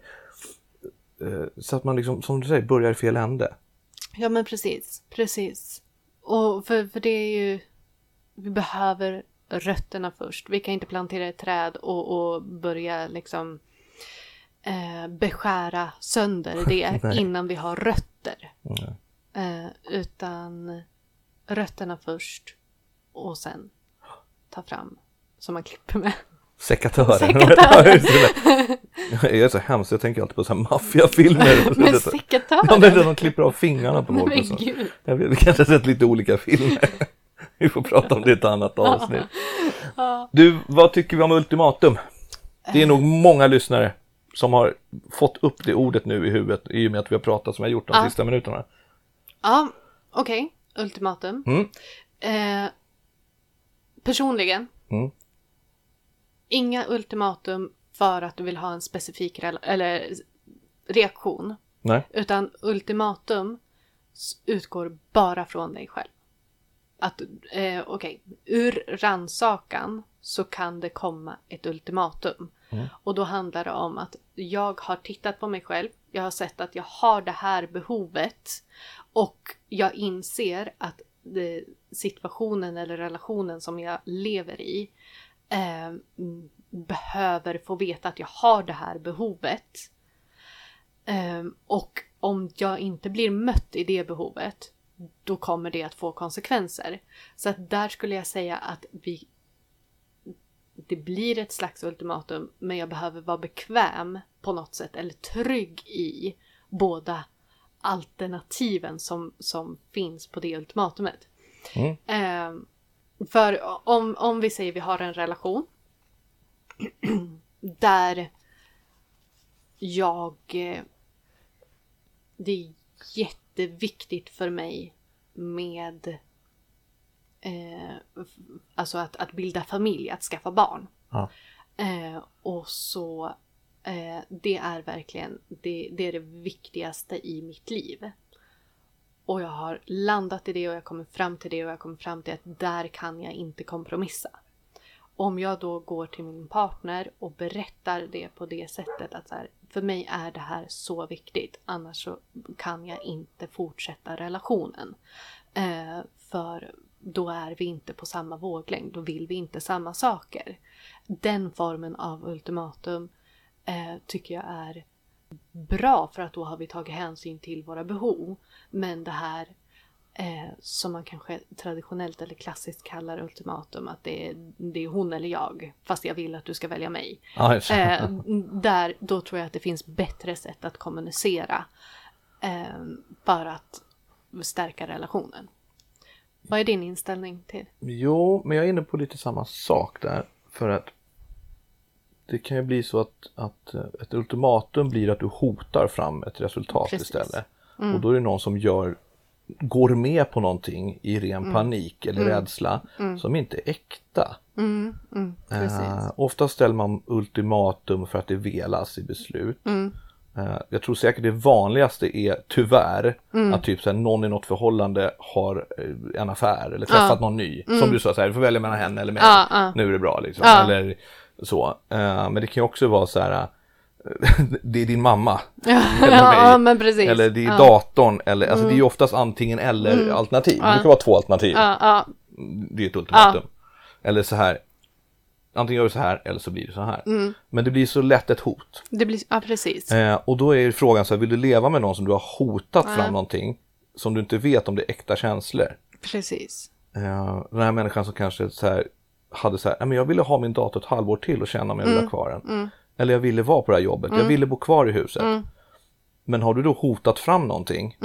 så att man liksom, som du säger, börjar i fel ände. Ja men precis, precis. Och för, för det är ju, vi behöver rötterna först. Vi kan inte plantera ett träd och, och börja liksom eh, beskära sönder det *laughs* Nej. innan vi har rötter. Mm. Eh, utan rötterna först och sen ta fram som man klipper med. Sekatören. Sekatören. Jag är så hemskt, jag tänker alltid på så här maffiafilmer. *laughs* Men Ja, men sekatören! de klipper av fingrarna på folk. Men gud. Jag vet, vi kanske har sett lite olika filmer. Vi får prata om det i ett annat avsnitt. Du, vad tycker vi om ultimatum? Det är nog många lyssnare som har fått upp det ordet nu i huvudet i och med att vi har pratat som vi har gjort de Ja. sista minuterna. Ja, okej. Ultimatum. Mm. Eh, personligen. Mm. Inga ultimatum för att du vill ha en specifik eller reaktion. Nej, Utan ultimatum utgår bara från dig själv. Att, eh, okej, ur ransakan så kan det komma ett ultimatum. Och då handlar det om att jag har tittat på mig själv, jag har sett att jag har det här behovet och jag inser att det, situationen eller relationen som jag lever i eh, behöver få veta att jag har det här behovet. Eh, och om jag inte blir mött i det behovet, då kommer det att få konsekvenser. Så att där skulle jag säga att vi det blir ett slags ultimatum, men jag behöver vara bekväm på något sätt eller trygg i båda alternativen som, som finns på det ultimatumet. Mm. Ehm, för om, om vi säger vi har en relation *clears throat* där jag... eh, Det är jätteviktigt för mig med eh, alltså att, att bilda familj, att skaffa barn. Ja. Eh, och så eh, det är verkligen det, det är det viktigaste i mitt liv. Och jag har landat i det och jag kommer fram till det och jag kommer fram till att där kan jag inte kompromissa. Om jag då går till min partner och berättar det på det sättet att så här, för mig är det här så viktigt annars så kan jag inte fortsätta relationen. Eh, för då är vi inte på samma våglängd, då vill vi inte samma saker. Den formen av ultimatum eh, tycker jag är bra för att då har vi tagit hänsyn till våra behov. Men det här eh, som man kanske traditionellt eller klassiskt kallar ultimatum, att det är, det är hon eller jag, fast jag vill att du ska välja mig. Eh, där, då tror jag att det finns bättre sätt att kommunicera eh, för att stärka relationen. Vad är din inställning till? Jo, men jag är inne på lite samma sak där. För att det kan ju bli så att, att eh, ett ultimatum blir att du hotar fram ett resultat Precis. istället. Och då är det någon som gör, går med på någonting i ren panik eller rädsla som inte är äkta. Mm, mm. Eh, ofta ställer man ultimatum för att det velas i beslut. Mm. Eh, jag tror säkert det vanligaste är tyvärr Mm. att typ så här, någon i något förhållande har eh, en affär eller träffat någon ny. Som du sa, så här, du får välja mellan henne eller mig. Mm. Ja, ja. Nu är det bra liksom. Ja. Eller så. Eh, men det kan ju också vara så här. eh, *laughs* det är din mamma. *laughs* Ja, eller ja, mig. precis. Eller det är ja. datorn. Eller, alltså det är ju oftast antingen eller alternativ. Det kan vara två alternativ. Ja, ja, Det är ett ultimatum. Eller så här. Antingen gör du så här eller så blir det så här. Mm. Men det blir så lätt ett hot. det blir, ja precis. Eh, och då är frågan så här, vill du leva med någon som du har hotat fram någonting som du inte vet om det är äkta känslor? Precis. Eh, den här människan som kanske så här, hade så här, "Nej, men jag ville ha min dator ett halvår till och känna om jag ville ha kvar den. Eller jag ville vara på det här jobbet, jag ville bo kvar i huset. Men har du då hotat fram någonting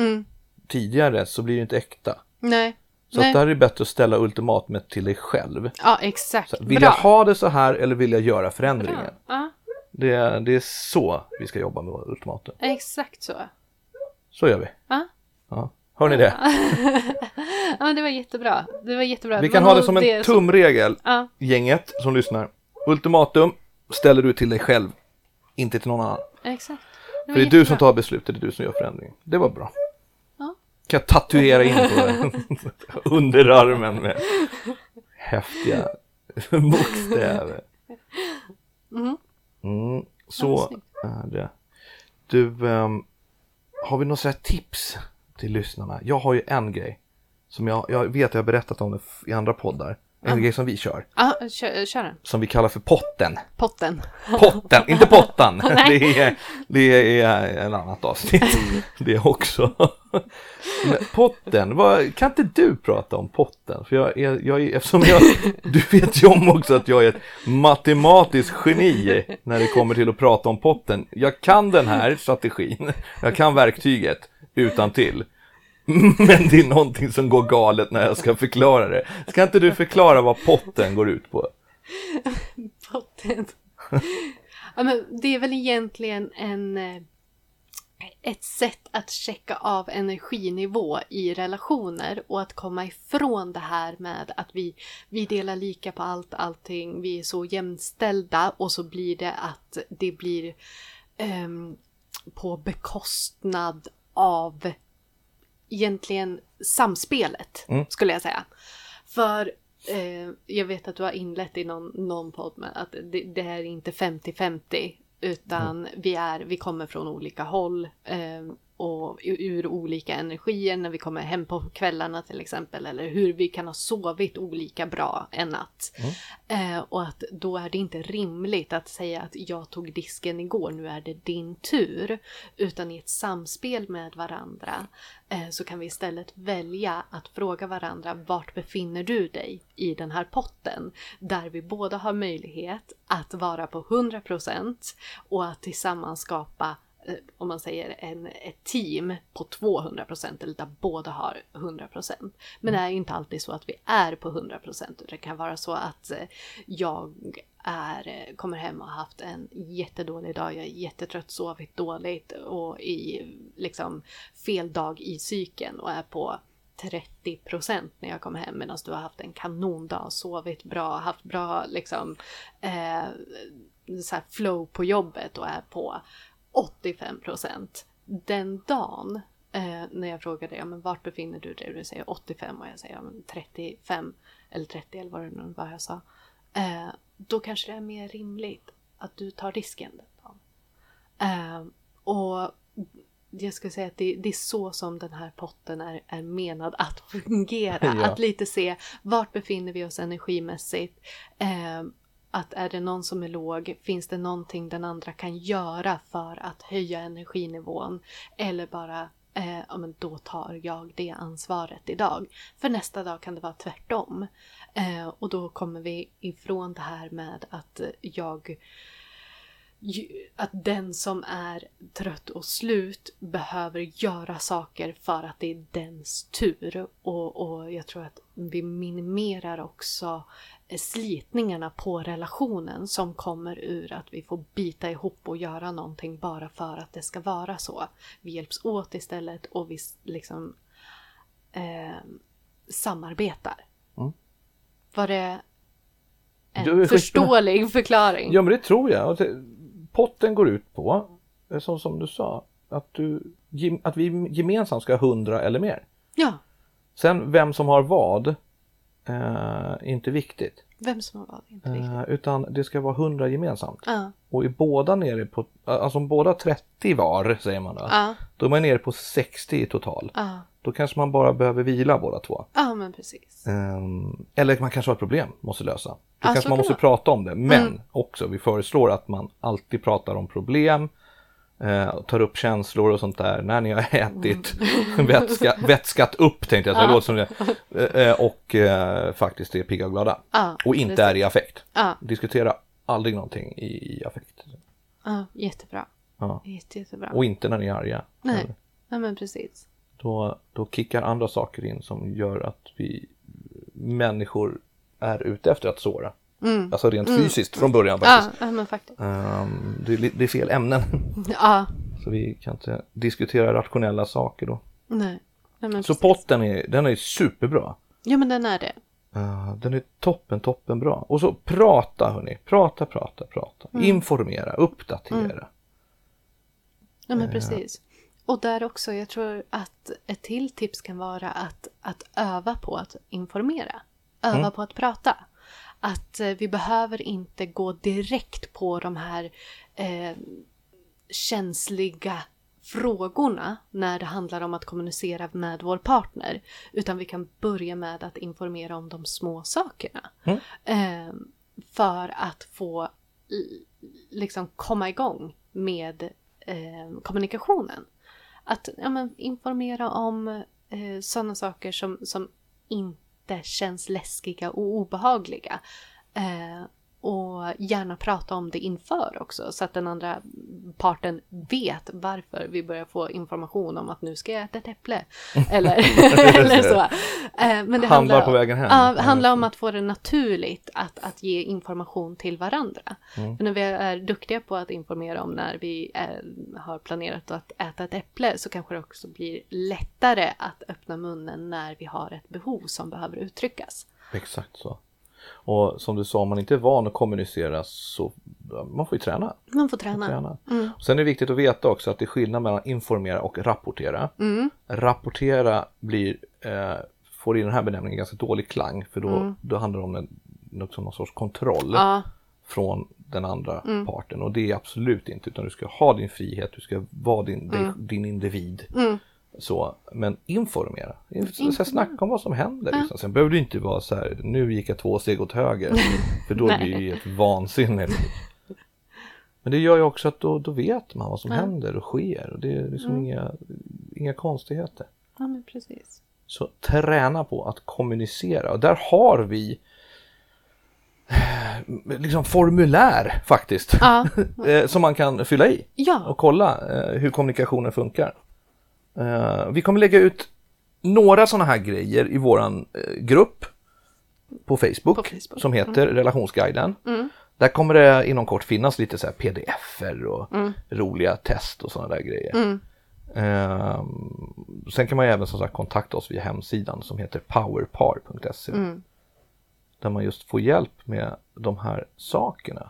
tidigare så blir det inte äkta. Nej. Så Nej. att där är det bättre att ställa ultimatumet till dig själv. Ja, exakt. Så, vill Bra. jag ha det så här eller vill jag göra förändringen? Ja, Det, är- det är så vi ska jobba med ultimatum. exakt så. Så gör vi. Ja. Ja. Hör ni det? Ja, *laughs* det var jättebra. Det var jättebra. Vi kan ha det som en som- tumregel, Ja, gänget som lyssnar. Ultimatum ställer du till dig själv, inte till någon annan. exakt. För Det var det är du som jättebra. tar beslutet, det är du som gör förändringen. Det var bra. Ja. Kan jag tatuera in på *laughs* underarmen med häftiga bokstäver. Mm, Ja, så är det. Du, ehm, har vi några sådana tips till lyssnarna? Jag har ju en grej som jag, jag vet, jag har berättat om det i andra poddar. En grej som vi kör, Ja, kör, kör den. som vi kallar för potten. Potten. Potten, *laughs* inte pottan. Det är, det är en annat avsnitt. Det också. Men potten, vad, kan inte du prata om potten? För jag, är- jag, är- eftersom jag, du vet ju om också att jag är ett matematiskt geni när det kommer till att prata om potten. Jag kan den här strategin, jag kan verktyget utan till. *laughs* Men det är någonting som går galet när jag ska förklara det. Ska inte du förklara vad potten går ut på? *laughs* Potten. ja, men det är väl egentligen en, eh, ett sätt att checka av energinivå i relationer och att komma ifrån det här med att vi, vi delar lika på allt, allting, vi är så jämställda och så blir det att det blir um, på bekostnad av egentligen samspelet, Mm. skulle jag säga. För eh, jag vet att du har inlett i någon, någon podd med att det, det är inte 50-50 utan vi, är, vi kommer från olika håll eh, och ur, olika energier när vi kommer hem på kvällarna till exempel eller hur vi kan ha sovit olika bra en natt. Eh, och att då är det inte rimligt att säga att jag tog disken igår, nu är det din tur. Utan i ett samspel med varandra eh, så kan vi istället välja att fråga varandra vart befinner du dig i den här potten? Där vi båda har möjlighet att vara på 100% och att tillsammans skapa om man säger en, ett team på 200% eller där båda har 100%. Men det är ju inte alltid så att vi är på 100% det kan vara så att eh, jag är, eh, kommer hem och har haft en jättedålig dag, jag är jättetrött, sovit dåligt och i liksom fel dag i cykeln och är på 30% när jag kommer hem medan du har haft en kanondag, sovit bra, haft bra liksom eh, så flow på jobbet och är på 85%. Den dagen eh, när jag frågar dig, ja, men vart befinner du dig? Du säger 85 och jag säger ja, men 35 eller 30 eller vad det nu var jag sa. Eh, då kanske det är mer rimligt att du tar risken den dagen. Eh, och jag skulle säga att det, det är så som den här potten är, är menad att fungera. *laughs* Ja. Att lite se vart befinner vi oss energimässigt. Eh, att är det någon som är låg, finns det någonting den andra kan göra för att höja energinivån? Eller bara, eh, ja men då tar jag det ansvaret idag. För nästa dag kan det vara tvärtom. Eh, och då kommer vi ifrån det här med att jag att den som är trött och slut behöver göra saker för att det är dens tur. Och, och jag tror att vi minimerar också eh, slitningarna på relationen som kommer ur att vi får bita ihop och göra någonting bara för att det ska vara så. Vi hjälps åt istället och vi liksom eh, samarbetar. Mm. Var det en förståelig förklaring? Ja men det tror jag. Potten går ut på, eh, som, som du sa, att, du, att vi gemensamt ska ha 100 eller mer. ja. Sen vem som har vad, eh, är inte viktigt. Vem som har vad, inte viktigt. Eh, utan det ska vara 100 gemensamt. Ja, Och är båda nere på, alltså om båda 30 var, säger man då, ja, då är man nere på 60 i total. ja, Då kanske man bara behöver vila båda två. ja men precis. Ehm, eller man kanske har ett problem, måste lösa. Då Ja, kanske man måste det prata om det. Men Mm. också, vi föreslår att man alltid pratar om problem, eh, tar upp känslor och sånt där när ni har ätit, *laughs* vätska, vätskat upp tänkte jag, så det Mm. Ja. låter som det. Eh, eh, och faktiskt är pigga och glada. Ja, Och inte precis. är i affekt. Diskutera aldrig någonting i, i affekt. ja, jättebra. Ja. Jätte, jättebra. Och inte när ni är arga. Nej, ja men precis. Då, då kickar andra saker in som gör att vi människor är ute efter att såra. Mm. Alltså rent fysiskt från början Ja, faktiskt. ja men faktiskt. Ehm, det, det är fel ämnen. *laughs* Ja, Så vi kan inte diskutera rationella saker då. nej. Ja, men Så potten är, den är superbra. Ja, men den är det. Uh, den är toppen, toppen bra. Och så prata hörni. Prata, prata, prata. Mm. Informera, uppdatera. Ja, men precis. Och där också, jag tror att ett till tips kan vara att, att öva på att informera. Öva på att prata. Att eh, vi behöver inte gå direkt på de här eh, känsliga frågorna när det handlar om att kommunicera med vår partner. Utan vi kan börja med att informera om de små sakerna. Eh, för att få liksom komma igång med eh, kommunikationen. Att ja, men, informera om eh, sådana saker som, som inte känns läskiga och obehagliga. Eh, och gärna prata om det inför också så att den andra parten vet varför vi börjar få information om att nu ska jag äta ett äpple. *laughs* Eller, *laughs* eller så. Eh, men det Handlar handlar på vägen hem. Ja, handlar om att få det naturligt att, att ge information till varandra. Mm. För när vi är duktiga på att informera om när vi eh, har planerat att äta ett äpple så kanske det också blir lättare att öppna munnen när vi har ett behov som behöver uttryckas. Exakt så. Och som du sa, om man inte är van att kommunicera så man får ju träna. Man får träna. träna. Sen är det viktigt att veta också att det är skillnad mellan informera och rapportera. Mm. Rapportera blir, eh, får i den här benämningen ganska dålig klang för då, Mm. då handlar det om en, något, någon sorts kontroll Ja, från den andra Mm. parten och det är absolut inte utan du ska ha din frihet, du ska vara din, dig, din individ. Mm. Så, men informera, In, så här, snacka om vad som händer. Liksom. Sen behöver du inte vara så här, nu gick jag två steg åt höger, *laughs* för då blir det ju ett vansinne. Men det gör ju också att då, då vet man vad som händer och sker och det är liksom Mm. inga, inga konstigheter. ja men precis. Så träna på att kommunicera och där har vi eh, liksom formulär faktiskt Ja, *laughs* eh, som man kan fylla i och ja, kolla eh, hur kommunikationen funkar. Eh, vi kommer lägga ut några sådana här grejer i våran eh, grupp på Facebook, På Facebook. som heter Relationsguiden. Där kommer det inom kort finnas lite så här pdf-er och roliga test och sådana där grejer. Ehm, sen kan man ju även som sagt kontakta oss via hemsidan som heter powerpar.se. Där man just får hjälp med de här sakerna.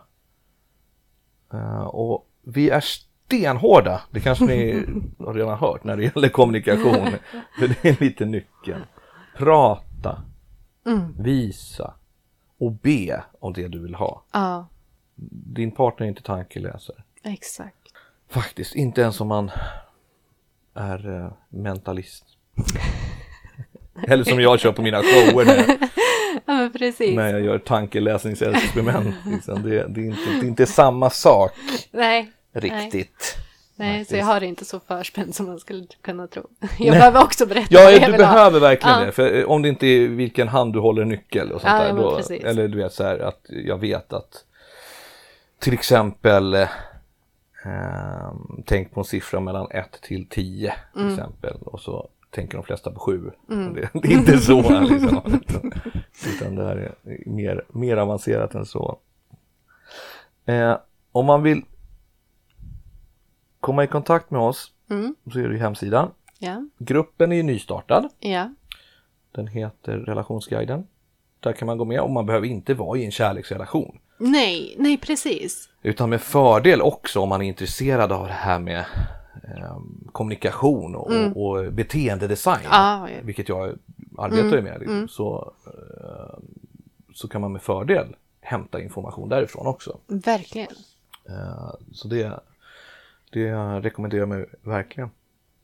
Eh, och vi är stenhårda, det kanske ni *laughs* har redan hört när det gäller kommunikation. *laughs* För det är lite nyckeln. Prata, visa och be om det du vill ha. ja, Din partner är inte tankeläsare. exakt. Faktiskt, inte ens om man är eh, mentalist. *laughs* Eller som jag kör på mina shower Ja men precis. när jag gör tankeläsningsexperiment. Liksom. Det, det, är inte, det är inte samma sak Nej. Riktigt. Nej, så faktiskt. jag har det inte så förspänt som man skulle kunna tro. *laughs* Jag behöver också berätta Ja, jag du ha. behöver verkligen Ja. det. För eh, om det inte är vilken hand du håller nyckel och sånt Ja, där. ja, Då, eller du vet så här att jag vet att till exempel eh, ehm, tänk på en siffra mellan 1 till 10 till Mm. exempel. Och så tänker de flesta på 7. Det, *laughs* det är inte så *laughs* liksom. utan det här är mer, mer avancerat än så. Eh, om man vill komma i kontakt med oss Mm. så är det ju hemsidan. Ja, Gruppen är ju nystartad. ja, Den heter Relationsguiden. Där kan man gå med och man behöver inte vara i en kärleksrelation. nej, nej precis. Utan med fördel också om man är intresserad av det här med eh, kommunikation och, och beteendedesign. Mm. Ja, ja. Vilket jag arbetar ju med. Liksom. Så, eh, så kan man med fördel hämta information därifrån också. Verkligen. Eh, så det, det rekommenderar jag mig verkligen.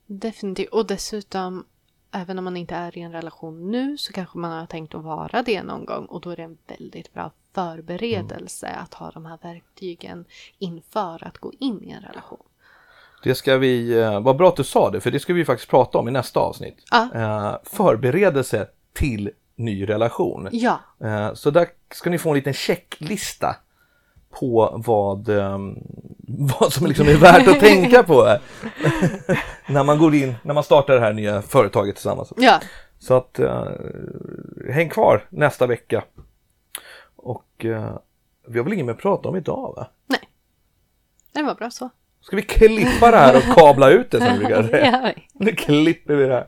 Definitivt. Och dessutom, även om man inte är i en relation nu så kanske man har tänkt att vara det någon gång. Och då är det en väldigt bra förberedelse att ha de här verktygen inför att gå in i en relation. Det ska vi, eh, vad bra att du sa det, för det ska vi faktiskt prata om i nästa avsnitt. Ja. Eh, förberedelse till ny relation. Ja, Eh, så där ska ni få en liten checklista på vad, ehm, *laughs* vad som liksom är värt att tänka på *laughs* när man går in, när man startar det här nya företaget tillsammans. ja, Så att eh, häng kvar nästa vecka. Och eh, vi har väl inget mer att prata om idag va? nej. Det var bra så. Ska vi klippa det här och kabla ut det som *laughs* vi brukar säga? Nu klipper vi det här.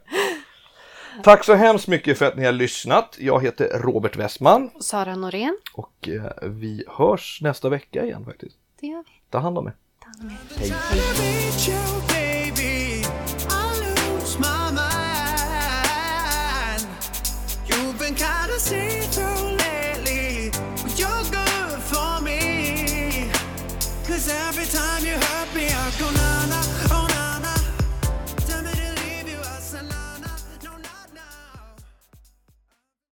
Tack så hemskt mycket för att ni har lyssnat. Jag heter Robert Westman Sara Norén. och eh, vi hörs nästa vecka igen faktiskt. Det gör vi. Ta hand om er. Ta hand om er. Hej. Kinda see through